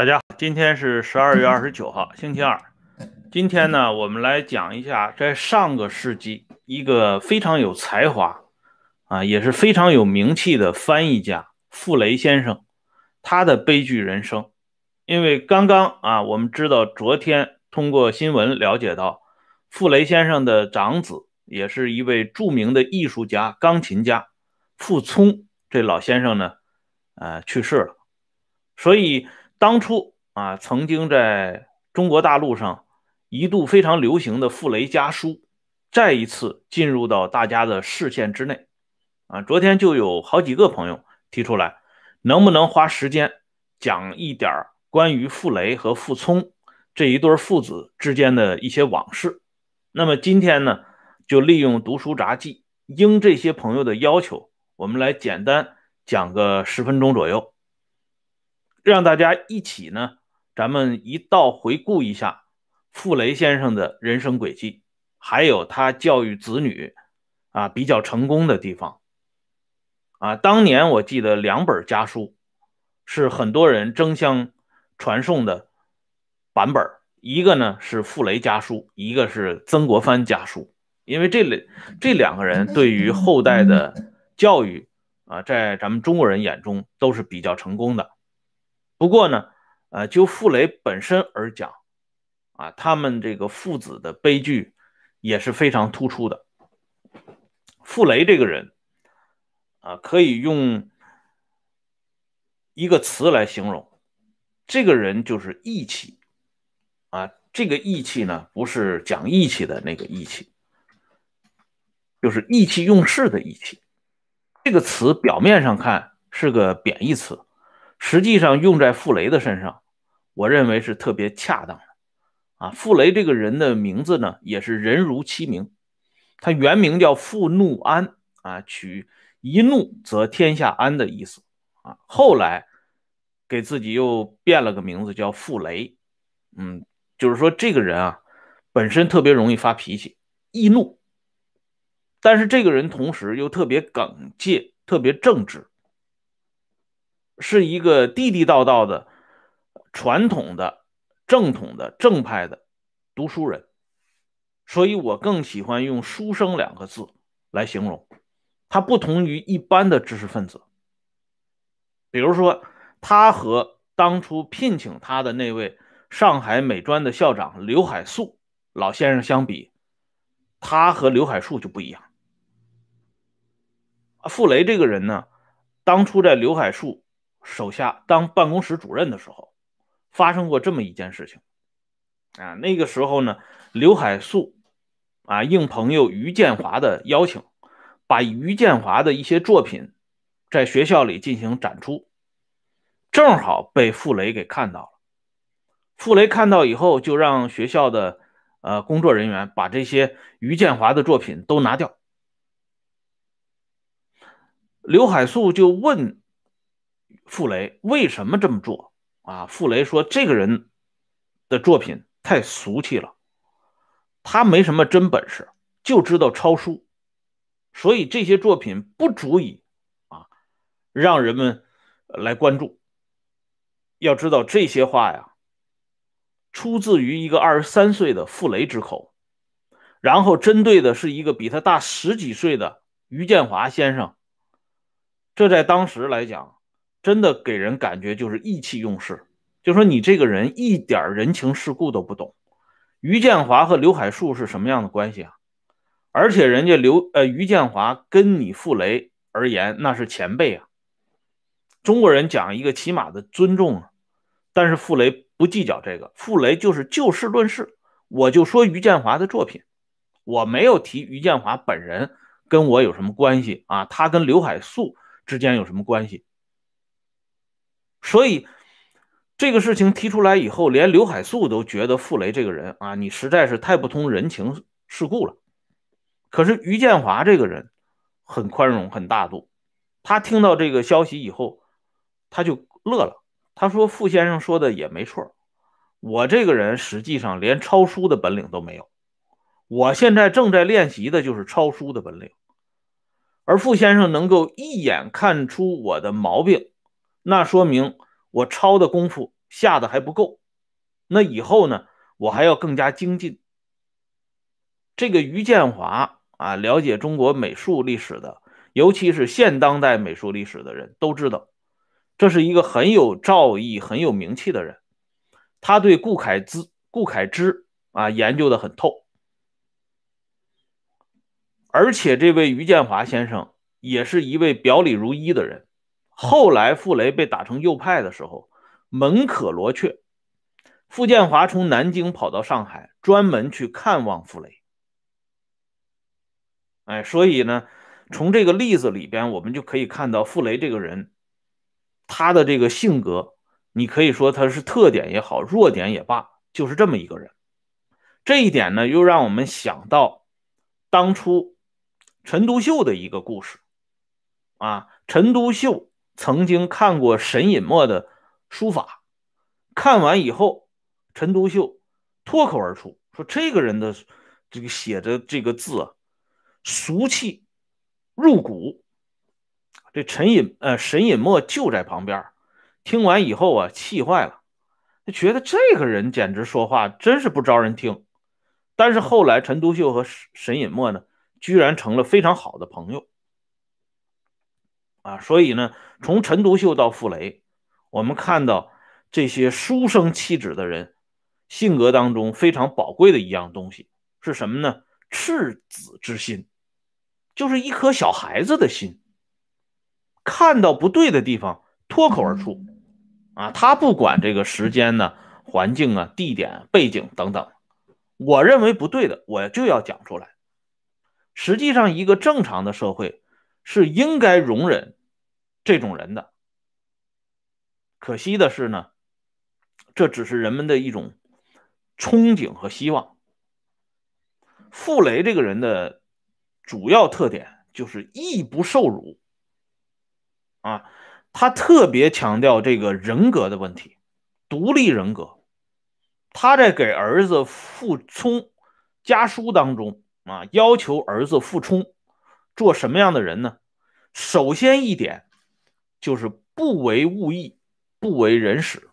大家好，今天是十二月二十九号，星期二。今天呢，我们来讲一下在上个世纪一个非常有才华啊，也是非常有名气的翻译家傅雷先生，他的悲剧人生。因为刚刚啊，我们知道昨天通过新闻了解到，傅雷先生的长子也是一位著名的艺术家、钢琴家傅聪，这老先生呢，呃，去世了。所以当初啊，曾经在中国大陆上一度非常流行的傅雷家书，再一次进入到大家的视线之内。啊，昨天就有好几个朋友提出来，能不能花时间讲一点。关于傅雷和傅聪这一对父子之间的一些往事，那么今天呢，就利用读书杂记，应这些朋友的要求，我们来简单讲个十分钟左右，让大家一起呢，咱们一道回顾一下傅雷先生的人生轨迹，还有他教育子女啊比较成功的地方。啊，当年我记得两本家书是很多人争相。传颂的版本，一个呢是傅雷家书，一个是曾国藩家书。因为这两这两个人对于后代的教育啊，在咱们中国人眼中都是比较成功的。不过呢，呃，就傅雷本身而讲，啊，他们这个父子的悲剧也是非常突出的。傅雷这个人啊，可以用一个词来形容。这个人就是义气啊！这个义气呢，不是讲义气的那个义气，就是意气用事的义气。这个词表面上看是个贬义词，实际上用在傅雷的身上，我认为是特别恰当的啊。傅雷这个人的名字呢，也是人如其名，他原名叫傅怒安啊，取一怒则天下安的意思啊。后来。给自己又变了个名字，叫傅雷。嗯，就是说这个人啊，本身特别容易发脾气、易怒，但是这个人同时又特别耿介、特别正直，是一个地地道道的、传统的、正统的、正派的读书人。所以我更喜欢用“书生”两个字来形容他，不同于一般的知识分子。比如说。他和当初聘请他的那位上海美专的校长刘海粟老先生相比，他和刘海粟就不一样。傅雷这个人呢，当初在刘海粟手下当办公室主任的时候，发生过这么一件事情。啊，那个时候呢，刘海粟啊应朋友于建华的邀请，把于建华的一些作品在学校里进行展出。正好被傅雷给看到了。傅雷看到以后，就让学校的呃工作人员把这些于建华的作品都拿掉。刘海粟就问傅雷为什么这么做啊？傅雷说：“这个人的作品太俗气了，他没什么真本事，就知道抄书，所以这些作品不足以啊让人们来关注。”要知道这些话呀，出自于一个二十三岁的傅雷之口，然后针对的是一个比他大十几岁的于建华先生。这在当时来讲，真的给人感觉就是意气用事，就说你这个人一点人情世故都不懂。于建华和刘海粟是什么样的关系啊？而且人家刘呃于建华跟你傅雷而言那是前辈啊。中国人讲一个起码的尊重啊。但是傅雷不计较这个，傅雷就是就事论事，我就说于建华的作品，我没有提于建华本人跟我有什么关系啊，他跟刘海粟之间有什么关系？所以这个事情提出来以后，连刘海粟都觉得傅雷这个人啊，你实在是太不通人情世故了。可是于建华这个人很宽容，很大度，他听到这个消息以后，他就乐了。他说：“傅先生说的也没错，我这个人实际上连抄书的本领都没有。我现在正在练习的就是抄书的本领。而傅先生能够一眼看出我的毛病，那说明我抄的功夫下的还不够，那以后呢，我还要更加精进。这个于建华啊，了解中国美术历史的，尤其是现当代美术历史的人都知道，这是一个很有造诣、很有名气的人。他对顾恺之、顾恺之啊研究的很透，而且这位于建华先生也是一位表里如一的人。后来傅雷被打成右派的时候，门可罗雀，傅建华从南京跑到上海，专门去看望傅雷。哎，所以呢，从这个例子里边，我们就可以看到傅雷这个人，他的这个性格，你可以说他是特点也好，弱点也罢，就是这么一个人。这一点呢，又让我们想到当初陈独秀的一个故事啊，陈独秀。曾经看过沈尹默的书法，看完以后，陈独秀脱口而出说：“这个人的这个写的这个字啊，俗气入骨。”这陈尹呃沈尹默就在旁边，听完以后啊，气坏了，就觉得这个人简直说话真是不招人听。但是后来，陈独秀和沈尹默呢，居然成了非常好的朋友。啊，所以呢，从陈独秀到傅雷，我们看到这些书生气质的人性格当中非常宝贵的一样东西是什么呢？赤子之心，就是一颗小孩子的心，看到不对的地方脱口而出。啊，他不管这个时间呢、环境啊、地点、背景等等，我认为不对的，我就要讲出来。实际上，一个正常的社会。是应该容忍这种人的，可惜的是呢，这只是人们的一种憧憬和希望。傅雷这个人的主要特点就是义不受辱啊，他特别强调这个人格的问题，独立人格。他在给儿子傅聪家书当中啊，要求儿子傅聪做什么样的人呢？首先一点就是不为物役，不为人使，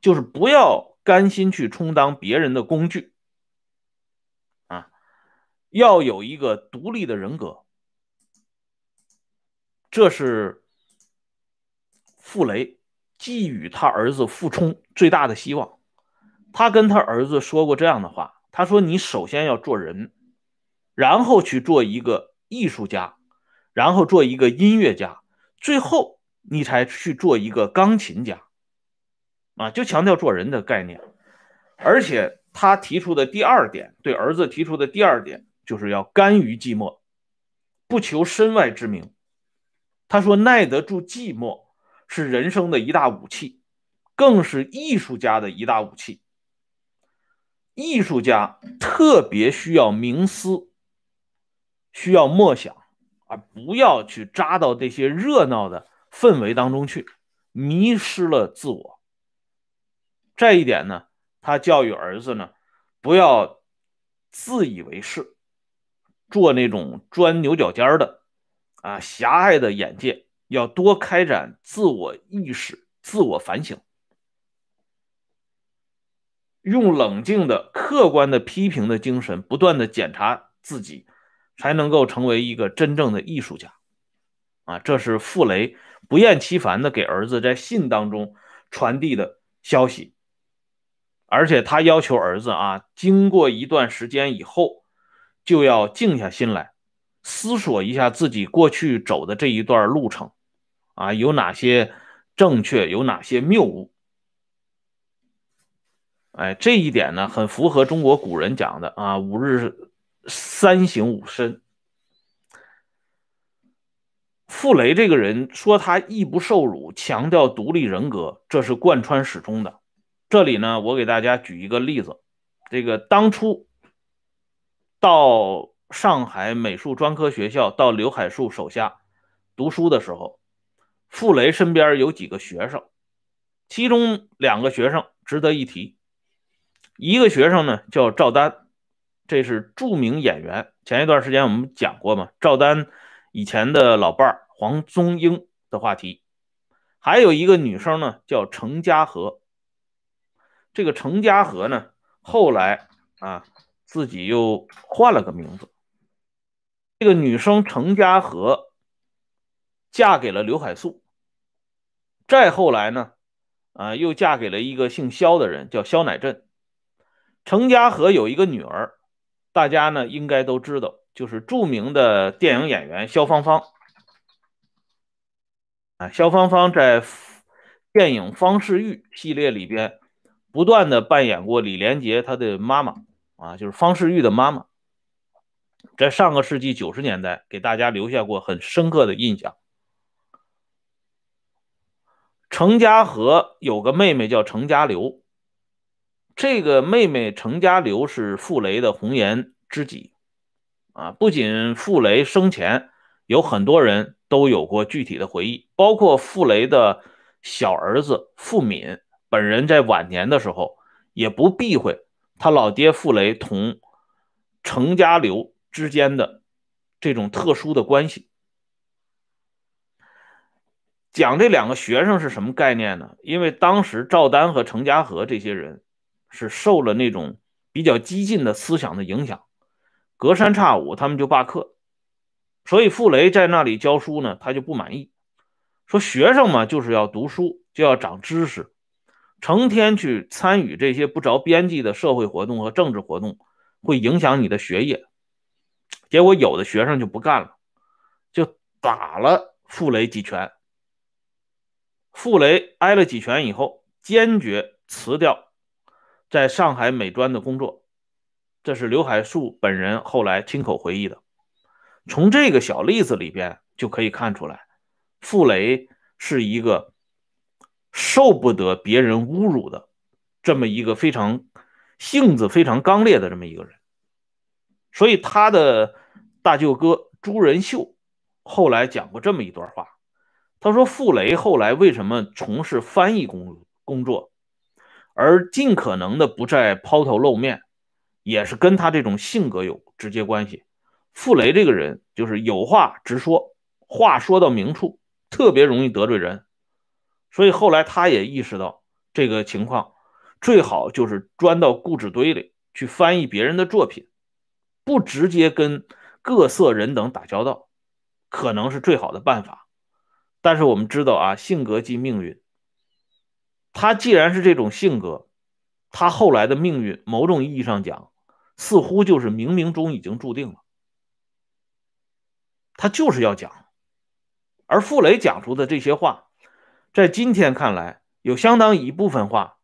就是不要甘心去充当别人的工具啊，要有一个独立的人格。这是傅雷寄予他儿子傅聪最大的希望。他跟他儿子说过这样的话：“他说，你首先要做人，然后去做一个艺术家。”然后做一个音乐家，最后你才去做一个钢琴家，啊，就强调做人的概念。而且他提出的第二点，对儿子提出的第二点，就是要甘于寂寞，不求身外之名。他说，耐得住寂寞是人生的一大武器，更是艺术家的一大武器。艺术家特别需要冥思，需要默想。而不要去扎到这些热闹的氛围当中去，迷失了自我。这一点呢，他教育儿子呢，不要自以为是，做那种钻牛角尖的啊，狭隘的眼界，要多开展自我意识、自我反省，用冷静的、客观的批评的精神，不断的检查自己。才能够成为一个真正的艺术家，啊，这是傅雷不厌其烦的给儿子在信当中传递的消息，而且他要求儿子啊，经过一段时间以后，就要静下心来，思索一下自己过去走的这一段路程，啊，有哪些正确，有哪些谬误，哎，这一点呢，很符合中国古人讲的啊，五日。三省吾身。傅雷这个人说他义不受辱，强调独立人格，这是贯穿始终的。这里呢，我给大家举一个例子：这个当初到上海美术专科学校到刘海粟手下读书的时候，傅雷身边有几个学生，其中两个学生值得一提，一个学生呢叫赵丹。这是著名演员，前一段时间我们讲过嘛，赵丹以前的老伴儿黄宗英的话题。还有一个女生呢，叫程家和，这个程家河呢，后来啊自己又换了个名字。这个女生程家河嫁给了刘海粟，再后来呢，啊又嫁给了一个姓萧的人，叫萧乃振。程家河有一个女儿，大家呢应该都知道，就是著名的电影演员萧芳芳。啊，萧芳芳在电影《方世玉》系列里边不断的扮演过李连杰他的妈妈，啊，就是方世玉的妈妈，在上个世纪九十年代给大家留下过很深刻的印象。程家河有个妹妹叫程家流。这个妹妹程家流是傅雷的红颜知己，啊，不仅傅雷生前有很多人都有过具体的回忆，包括傅雷的小儿子傅敏本人在晚年的时候也不避讳他老爹傅雷同程家流之间的这种特殊的关系。讲这两个学生是什么概念呢？因为当时赵丹和程家河这些人。是受了那种比较激进的思想的影响，隔三差五他们就罢课，所以傅雷在那里教书呢，他就不满意，说学生嘛就是要读书，就要长知识，成天去参与这些不着边际的社会活动和政治活动，会影响你的学业。结果有的学生就不干了，就打了傅雷几拳。傅雷挨了几拳以后，坚决辞掉。在上海美专的工作，这是刘海粟本人后来亲口回忆的。从这个小例子里边就可以看出来，傅雷是一个受不得别人侮辱的这么一个非常性子非常刚烈的这么一个人。所以他的大舅哥朱仁秀后来讲过这么一段话，他说：“傅雷后来为什么从事翻译工工作？”而尽可能的不再抛头露面，也是跟他这种性格有直接关系。傅雷这个人就是有话直说，话说到明处，特别容易得罪人，所以后来他也意识到这个情况，最好就是钻到故纸堆里去翻译别人的作品，不直接跟各色人等打交道，可能是最好的办法。但是我们知道啊，性格即命运。他既然是这种性格，他后来的命运，某种意义上讲，似乎就是冥冥中已经注定了。他就是要讲，而傅雷讲出的这些话，在今天看来，有相当一部分话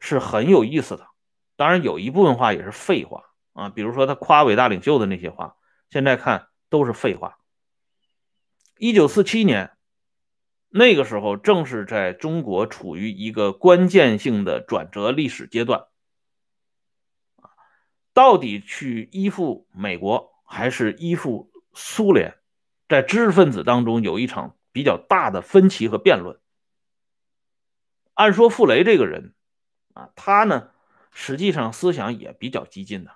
是很有意思的，当然有一部分话也是废话啊，比如说他夸伟大领袖的那些话，现在看都是废话。一九四七年。那个时候正是在中国处于一个关键性的转折历史阶段，到底去依附美国还是依附苏联，在知识分子当中有一场比较大的分歧和辩论。按说傅雷这个人啊，他呢实际上思想也比较激进的，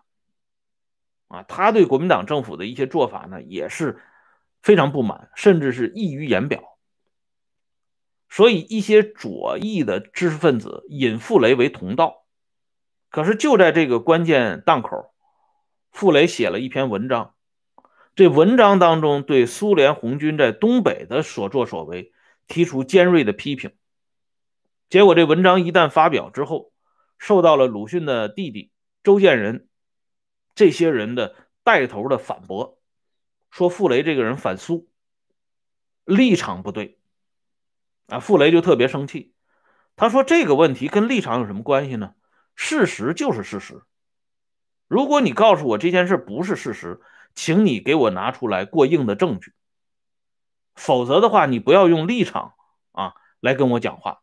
啊，他对国民党政府的一些做法呢也是非常不满，甚至是溢于言表。所以，一些左翼的知识分子引傅雷为同道。可是，就在这个关键档口，傅雷写了一篇文章。这文章当中对苏联红军在东北的所作所为提出尖锐的批评。结果，这文章一旦发表之后，受到了鲁迅的弟弟周建人这些人的带头的反驳，说傅雷这个人反苏，立场不对。啊，傅雷就特别生气，他说：“这个问题跟立场有什么关系呢？事实就是事实。如果你告诉我这件事不是事实，请你给我拿出来过硬的证据。否则的话，你不要用立场啊来跟我讲话。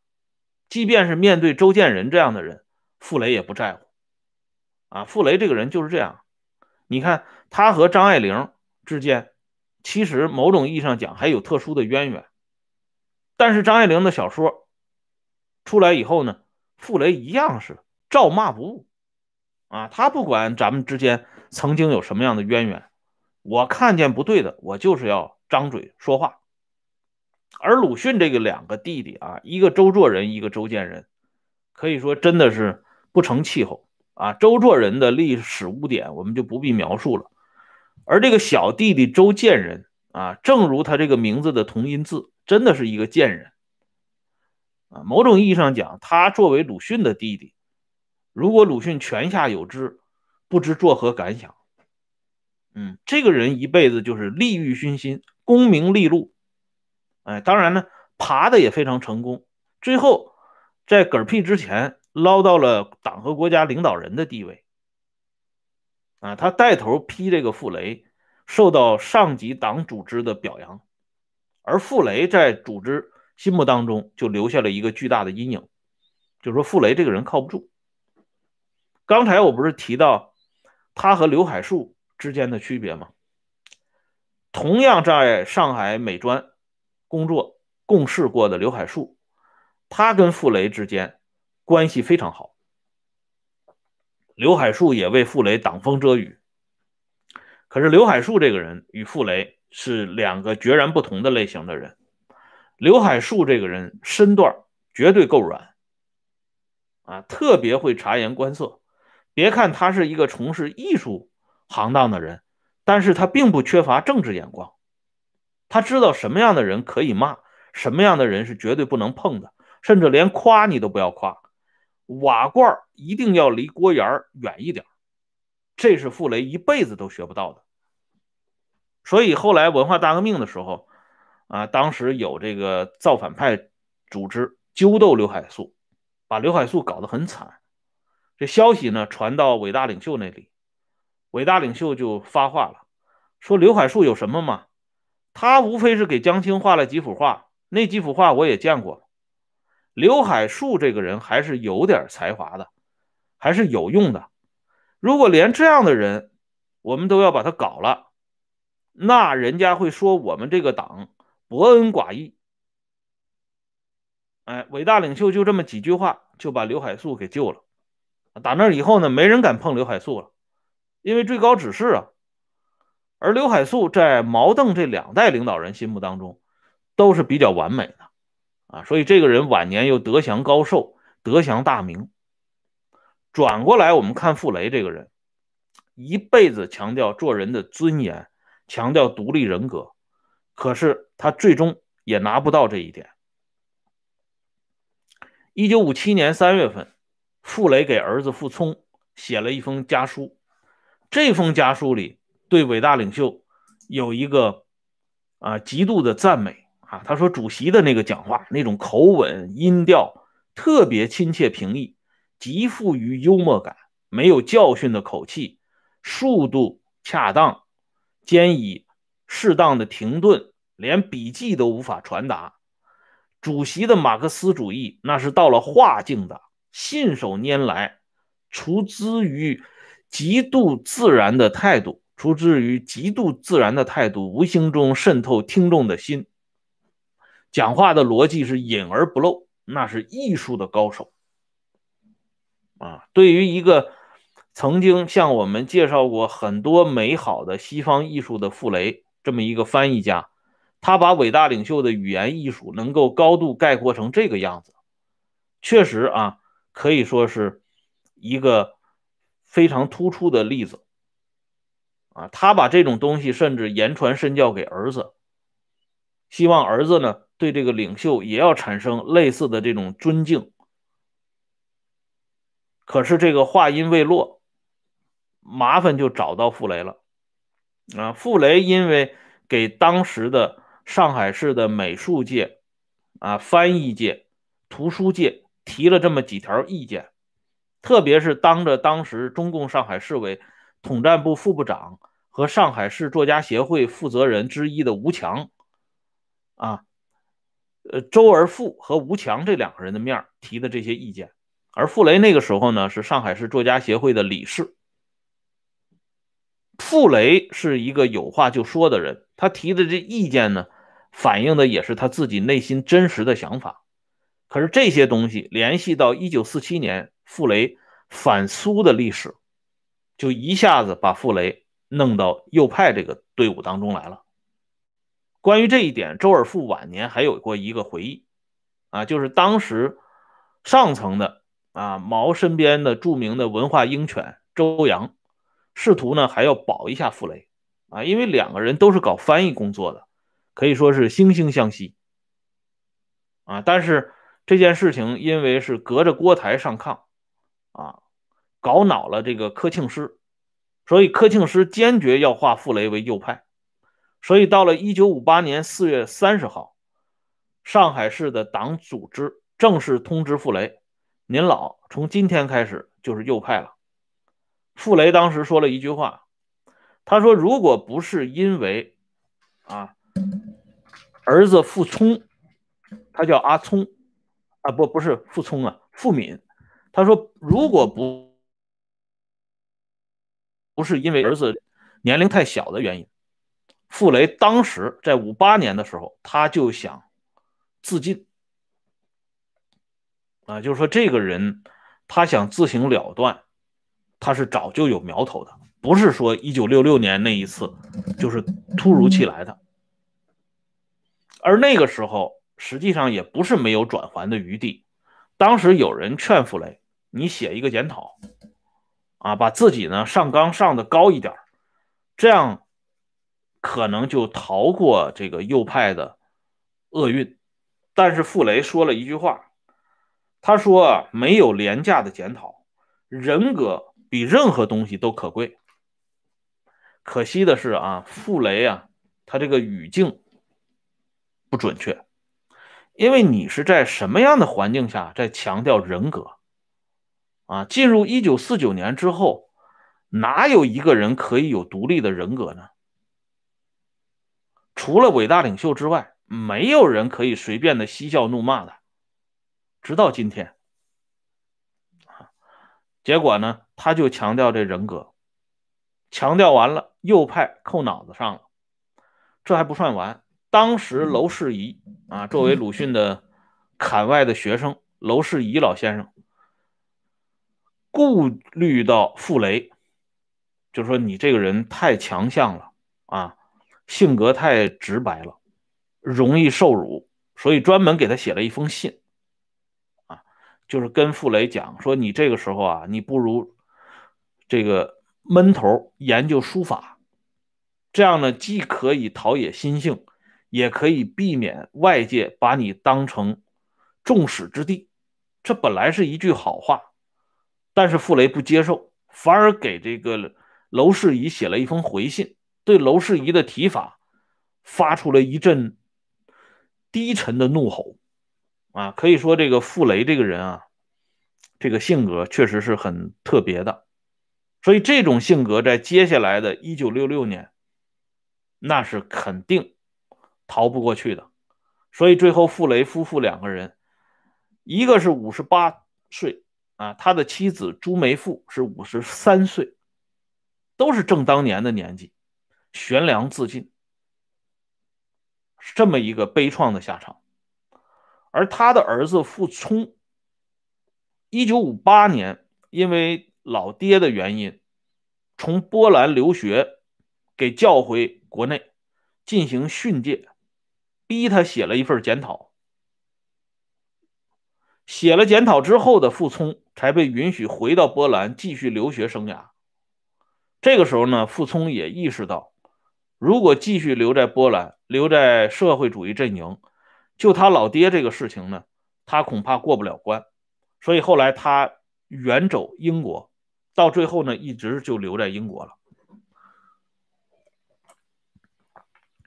即便是面对周建人这样的人，傅雷也不在乎。啊，傅雷这个人就是这样。你看他和张爱玲之间，其实某种意义上讲还有特殊的渊源。”但是张爱玲的小说出来以后呢，傅雷一样是照骂不误啊！他不管咱们之间曾经有什么样的渊源，我看见不对的，我就是要张嘴说话。而鲁迅这个两个弟弟啊，一个周作人，一个周建人，可以说真的是不成气候啊。周作人的历史污点我们就不必描述了。而这个小弟弟周建人啊，正如他这个名字的同音字，真的是一个贱人啊。某种意义上讲，他作为鲁迅的弟弟，如果鲁迅泉下有知，不知作何感想。嗯，这个人一辈子就是利欲熏心，功名利禄，哎，当然呢，爬的也非常成功，最后在嗝屁之前捞到了党和国家领导人的地位。啊，他带头批这个傅雷，受到上级党组织的表扬，而傅雷在组织心目当中就留下了一个巨大的阴影，就是说傅雷这个人靠不住。刚才我不是提到他和刘海粟之间的区别吗？同样在上海美专工作共事过的刘海粟，他跟傅雷之间关系非常好。刘海粟也为傅雷挡风遮雨，可是刘海粟这个人与傅雷是两个截然不同的类型的人。刘海粟这个人身段绝对够软，啊，特别会察言观色。别看他是一个从事艺术行当的人，但是他并不缺乏政治眼光。他知道什么样的人可以骂，什么样的人是绝对不能碰的，甚至连夸你都不要夸。瓦罐一定要离锅沿远一点，这是傅雷一辈子都学不到的。所以后来文化大革命的时候，啊，当时有这个造反派组织揪斗刘海粟，把刘海粟搞得很惨。这消息呢传到伟大领袖那里，伟大领袖就发话了，说刘海粟有什么嘛？他无非是给江青画了几幅画，那几幅画我也见过。刘海粟这个人还是有点才华的，还是有用的。如果连这样的人我们都要把他搞了，那人家会说我们这个党博恩寡义。哎，伟大领袖就这么几句话就把刘海粟给救了。打那以后呢，没人敢碰刘海粟了，因为最高指示啊。而刘海粟在毛邓这两代领导人心目当中都是比较完美的。啊，所以这个人晚年又德祥高寿，德祥大名。转过来，我们看傅雷这个人，一辈子强调做人的尊严，强调独立人格，可是他最终也拿不到这一点。一九五七年三月份，傅雷给儿子傅聪写了一封家书，这封家书里对伟大领袖有一个啊极度的赞美。啊，他说主席的那个讲话，那种口吻、音调特别亲切平易，极富于幽默感，没有教训的口气，速度恰当，兼以适当的停顿，连笔记都无法传达。主席的马克思主义那是到了化境的，信手拈来，出自于极度自然的态度，出自于极度自然的态度，无形中渗透听众的心。讲话的逻辑是隐而不露，那是艺术的高手啊！对于一个曾经向我们介绍过很多美好的西方艺术的傅雷这么一个翻译家，他把伟大领袖的语言艺术能够高度概括成这个样子，确实啊，可以说是一个非常突出的例子啊！他把这种东西甚至言传身教给儿子，希望儿子呢。对这个领袖也要产生类似的这种尊敬，可是这个话音未落，麻烦就找到傅雷了。啊，傅雷因为给当时的上海市的美术界、啊翻译界、图书界提了这么几条意见，特别是当着当时中共上海市委统战部副部长和上海市作家协会负责人之一的吴强，啊。呃，周而复和吴强这两个人的面提的这些意见，而傅雷那个时候呢是上海市作家协会的理事。傅雷是一个有话就说的人，他提的这意见呢，反映的也是他自己内心真实的想法。可是这些东西联系到一九四七年傅雷反苏的历史，就一下子把傅雷弄到右派这个队伍当中来了。关于这一点，周尔复晚年还有过一个回忆，啊，就是当时上层的啊毛身边的著名的文化鹰犬周扬，试图呢还要保一下傅雷啊，因为两个人都是搞翻译工作的，可以说是惺惺相惜啊。但是这件事情因为是隔着锅台上炕啊，搞恼了这个柯庆施，所以柯庆施坚决要划傅雷为右派。所以到了一九五八年四月三十号，上海市的党组织正式通知傅雷。您老从今天开始就是右派了。傅雷当时说了一句话，他说：“如果不是因为啊儿子傅聪，他叫阿聪啊，不不是傅聪啊，傅敏。他说如果不不是因为儿子年龄太小的原因，傅雷当时在五八年的时候他就想自尽。”啊，就是说这个人，他想自行了断，他是早就有苗头的，不是说一九六六年那一次就是突如其来的。而那个时候，实际上也不是没有转圜的余地。当时有人劝傅雷，你写一个检讨，啊，把自己呢上纲上的高一点，这样可能就逃过这个右派的厄运。但是傅雷说了一句话。他说：“，没有廉价的检讨，人格比任何东西都可贵。可惜的是啊，傅雷啊，他这个语境不准确，因为你是在什么样的环境下在强调人格啊？进入一九四九年之后，哪有一个人可以有独立的人格呢？除了伟大领袖之外，没有人可以随便的嬉笑怒骂的。”直到今天，结果呢，他就强调这人格，强调完了，右派扣脑子上了。这还不算完，当时娄世仪啊，作为鲁迅的坎外的学生，娄世仪老先生顾虑到傅雷，就说你这个人太强项了啊，性格太直白了，容易受辱，所以专门给他写了一封信啊。就是跟傅雷讲说，你这个时候啊，你不如这个闷头研究书法，这样呢，既可以陶冶心性，也可以避免外界把你当成众矢之的。这本来是一句好话，但是傅雷不接受，反而给这个娄世仪写了一封回信，对娄世仪的提法发出了一阵低沉的怒吼。啊，可以说这个傅雷这个人啊，这个性格确实是很特别的，所以这种性格在接下来的一九六六年，那是肯定逃不过去的。所以最后傅雷夫妇两个人，一个是五十八岁啊，他的妻子朱梅馥是五十三岁，都是正当年的年纪，悬梁自尽，这么一个悲怆的下场。而他的儿子傅聪，一九五八年因为老爹的原因，从波兰留学，给叫回国内进行训诫，逼他写了一份检讨。写了检讨之后的傅聪才被允许回到波兰继续留学生涯。这个时候呢，傅聪也意识到，如果继续留在波兰，留在社会主义阵营。就他老爹这个事情呢，他恐怕过不了关，所以后来他远走英国，到最后呢，一直就留在英国了。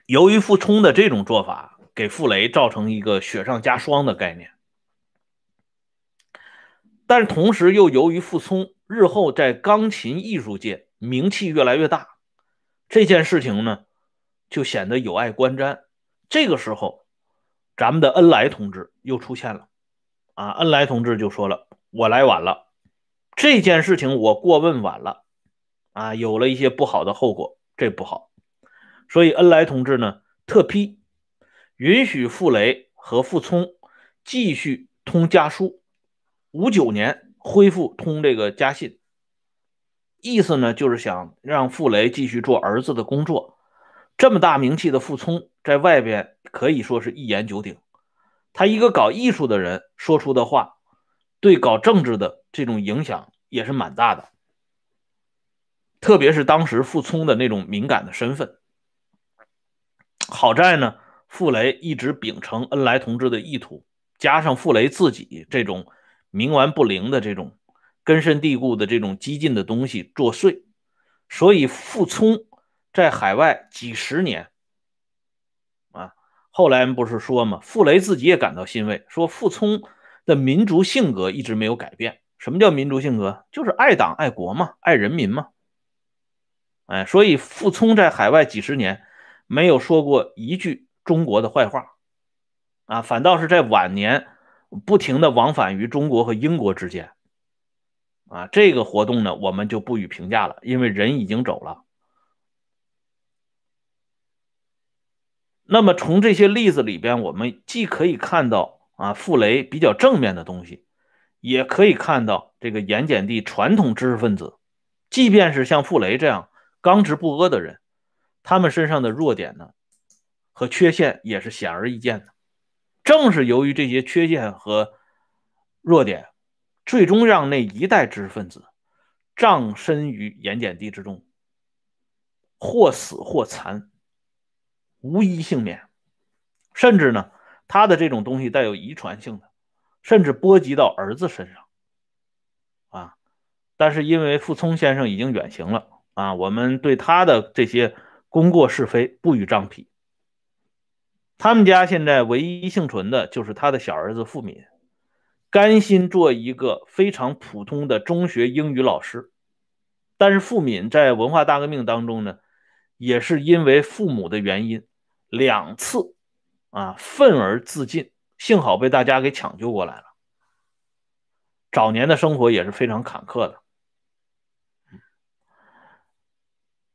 由于傅聪的这种做法，给傅雷造成一个雪上加霜的概念，但同时又由于傅聪日后在钢琴艺术界名气越来越大，这件事情呢，就显得有碍观瞻。这个时候。咱们的恩来同志又出现了，啊，恩来同志就说了：“我来晚了，这件事情我过问晚了，啊，有了一些不好的后果，这不好。”所以恩来同志呢特批允许傅雷和傅聪继续通家书，五九年恢复通这个家信，意思呢就是想让傅雷继续做儿子的工作。这么大名气的傅聪，在外边可以说是一言九鼎。他一个搞艺术的人说出的话，对搞政治的这种影响也是蛮大的，特别是当时傅聪的那种敏感的身份。好在呢，傅雷一直秉承恩来同志的意图，加上傅雷自己这种冥顽不灵的这种根深蒂固的这种激进的东西作祟，所以傅聪在海外几十年。后来不是说嘛，傅雷自己也感到欣慰，说傅聪的民族性格一直没有改变。什么叫民族性格？就是爱党爱国嘛，爱人民嘛。哎，所以傅聪在海外几十年没有说过一句中国的坏话，啊，反倒是在晚年不停的往返于中国和英国之间。啊，这个活动呢，我们就不予评价了，因为人已经走了。那么从这些例子里边，我们既可以看到啊傅雷比较正面的东西，也可以看到这个盐碱地传统知识分子，即便是像傅雷这样刚直不阿的人，他们身上的弱点呢和缺陷也是显而易见的。正是由于这些缺陷和弱点，最终让那一代知识分子葬身于盐碱地之中，或死或残。无一幸免，甚至呢，他的这种东西带有遗传性的，甚至波及到儿子身上，啊，但是因为傅聪先生已经远行了啊，我们对他的这些功过是非不予张皮。他们家现在唯一幸存的就是他的小儿子傅敏，甘心做一个非常普通的中学英语老师，但是傅敏在文化大革命当中呢，也是因为父母的原因。两次啊，愤而自尽，幸好被大家给抢救过来了。早年的生活也是非常坎坷的。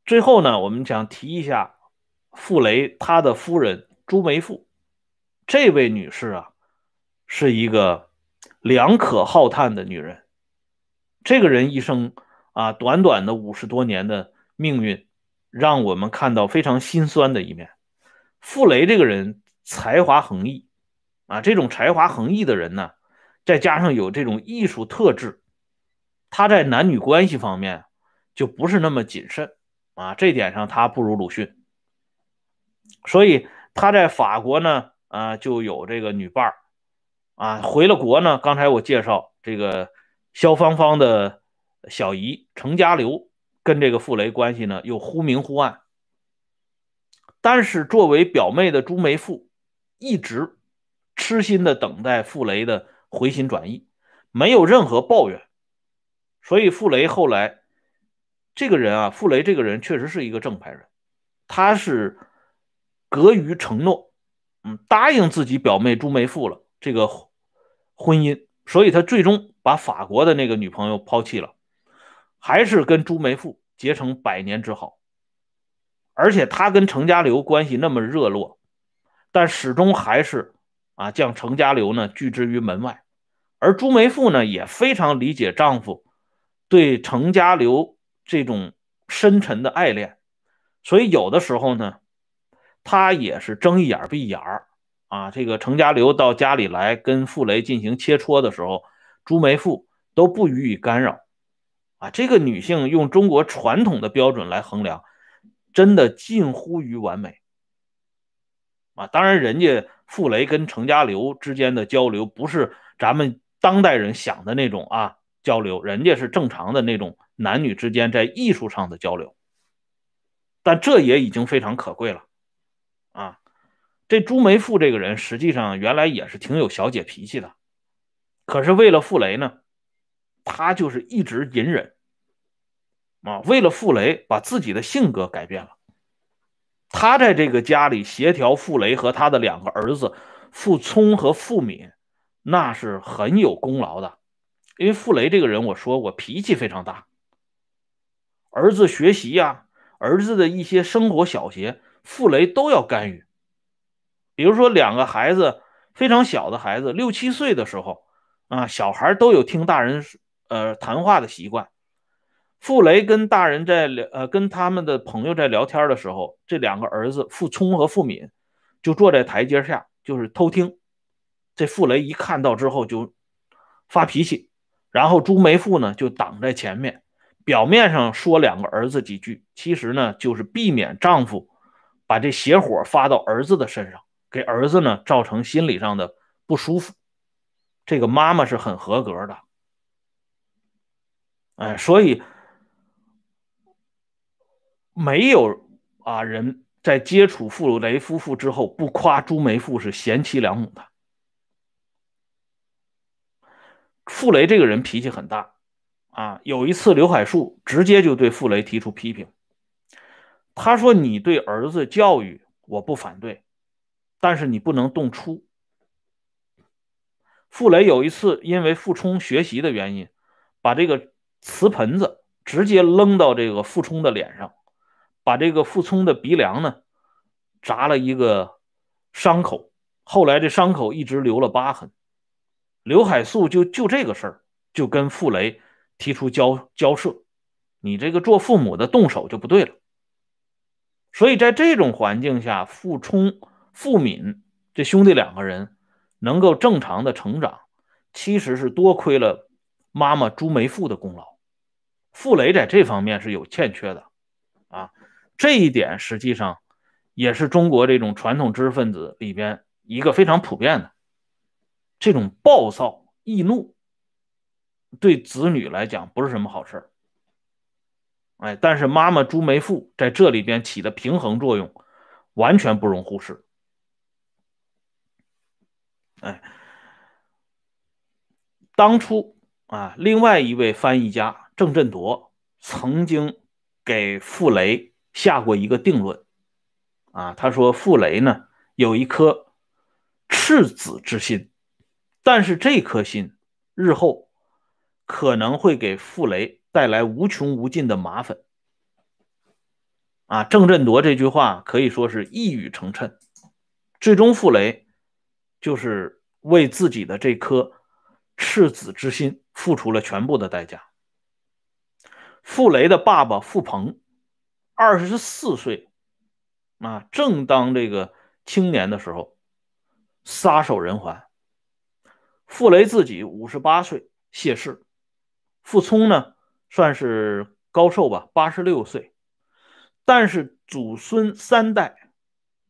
最后呢，我们想提一下傅雷他的夫人朱梅馥，这位女士啊，是一个良可好叹的女人。这个人一生啊，短短的五十多年的命运，让我们看到非常心酸的一面。傅雷这个人才华横溢，啊，这种才华横溢的人呢，再加上有这种艺术特质，他在男女关系方面就不是那么谨慎，啊，这点上他不如鲁迅，所以他在法国呢，啊，就有这个女伴儿，啊，回了国呢，刚才我介绍这个萧芳芳的小姨程家流跟这个傅雷关系呢又忽明忽暗。但是，作为表妹的朱梅馥，一直痴心的等待傅雷的回心转意，没有任何抱怨。所以，傅雷后来这个人啊，傅雷这个人确实是一个正派人，他是隔于承诺，嗯，答应自己表妹朱梅馥了这个婚姻，所以他最终把法国的那个女朋友抛弃了，还是跟朱梅馥结成百年之好。而且他跟程家流关系那么热络，但始终还是啊将程家流呢拒之于门外。而朱梅馥呢也非常理解丈夫对程家流这种深沉的爱恋，所以有的时候呢，她也是睁一眼闭一眼啊。这个程家流到家里来跟傅雷进行切磋的时候，朱梅馥都不予以干扰啊。这个女性用中国传统的标准来衡量。真的近乎于完美啊！当然，人家傅雷跟程家流之间的交流不是咱们当代人想的那种啊交流，人家是正常的那种男女之间在艺术上的交流。但这也已经非常可贵了啊！这朱梅馥这个人实际上原来也是挺有小姐脾气的，可是为了傅雷呢，他就是一直隐忍。啊，为了傅雷，把自己的性格改变了。他在这个家里协调傅雷和他的两个儿子傅聪和傅敏，那是很有功劳的。因为傅雷这个人，我说过脾气非常大，儿子学习呀，儿子的一些生活小节，傅雷都要干预。比如说，两个孩子非常小的孩子，六七岁的时候，啊，小孩都有听大人呃谈话的习惯。傅雷跟大人在聊，呃，跟他们的朋友在聊天的时候，这两个儿子傅聪和傅敏就坐在台阶下，就是偷听。这傅雷一看到之后就发脾气，然后朱梅馥呢就挡在前面，表面上说两个儿子几句，其实呢就是避免丈夫把这邪火发到儿子的身上，给儿子呢造成心理上的不舒服。这个妈妈是很合格的，哎，所以没有啊人在接触傅雷夫妇之后不夸朱梅馥是贤妻良母的。傅雷这个人脾气很大，啊，有一次刘海粟直接就对傅雷提出批评，他说：“你对儿子教育我不反对，但是你不能动粗。”傅雷有一次因为傅聪学习的原因，把这个瓷盆子直接扔到这个傅聪的脸上，把这个傅聪的鼻梁呢扎了一个伤口，后来这伤口一直留了疤痕。刘海粟就就这个事儿，就跟傅雷提出交交涉，你这个做父母的动手就不对了。所以在这种环境下，傅聪、傅敏这兄弟两个人能够正常的成长，其实是多亏了妈妈朱梅馥的功劳。傅雷在这方面是有欠缺的，这一点实际上也是中国这种传统知识分子里边一个非常普遍的。这种暴躁易怒，对子女来讲不是什么好事哎，但是妈妈朱梅馥在这里边起的平衡作用，完全不容忽视。哎，当初啊，另外一位翻译家郑振铎曾经给傅雷下过一个定论，啊，他说傅雷呢有一颗赤子之心。但是这颗心日后可能会给傅雷带来无穷无尽的麻烦啊！郑振铎这句话可以说是一语成谶，最终傅雷就是为自己的这颗赤子之心付出了全部的代价。傅雷的爸爸傅鹏二十四岁啊，正当这个青年的时候，撒手人寰。傅雷自己五十八岁谢世，傅聪呢算是高寿吧，八十六岁，但是祖孙三代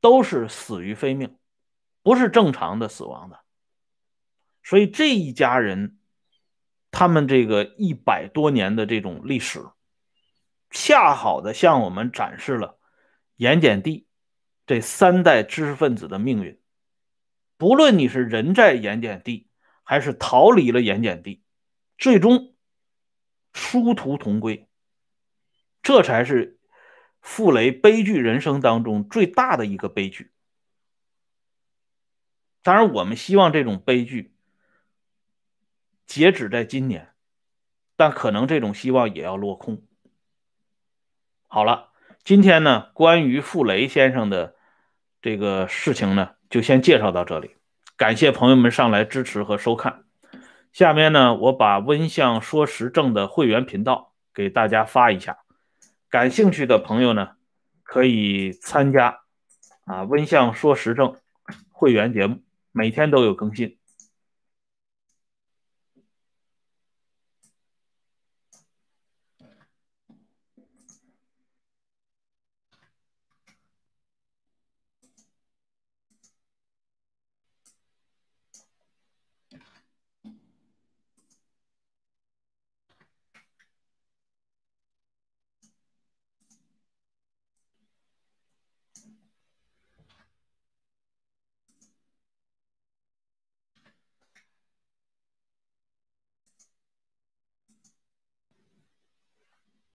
都是死于非命，不是正常的死亡的，所以这一家人，他们这个一百多年的这种历史，恰好的向我们展示了盐碱地这三代知识分子的命运，不论你是人在盐碱地。还是逃离了盐碱地，最终殊途同归。这才是傅雷悲剧人生当中最大的一个悲剧。当然，我们希望这种悲剧截止在今年，但可能这种希望也要落空。好了，今天呢，关于傅雷先生的这个事情呢，就先介绍到这里。感谢朋友们上来支持和收看。下面呢，我把温相说时政的会员频道给大家发一下，感兴趣的朋友呢，可以参加啊温相说时政会员节目，每天都有更新。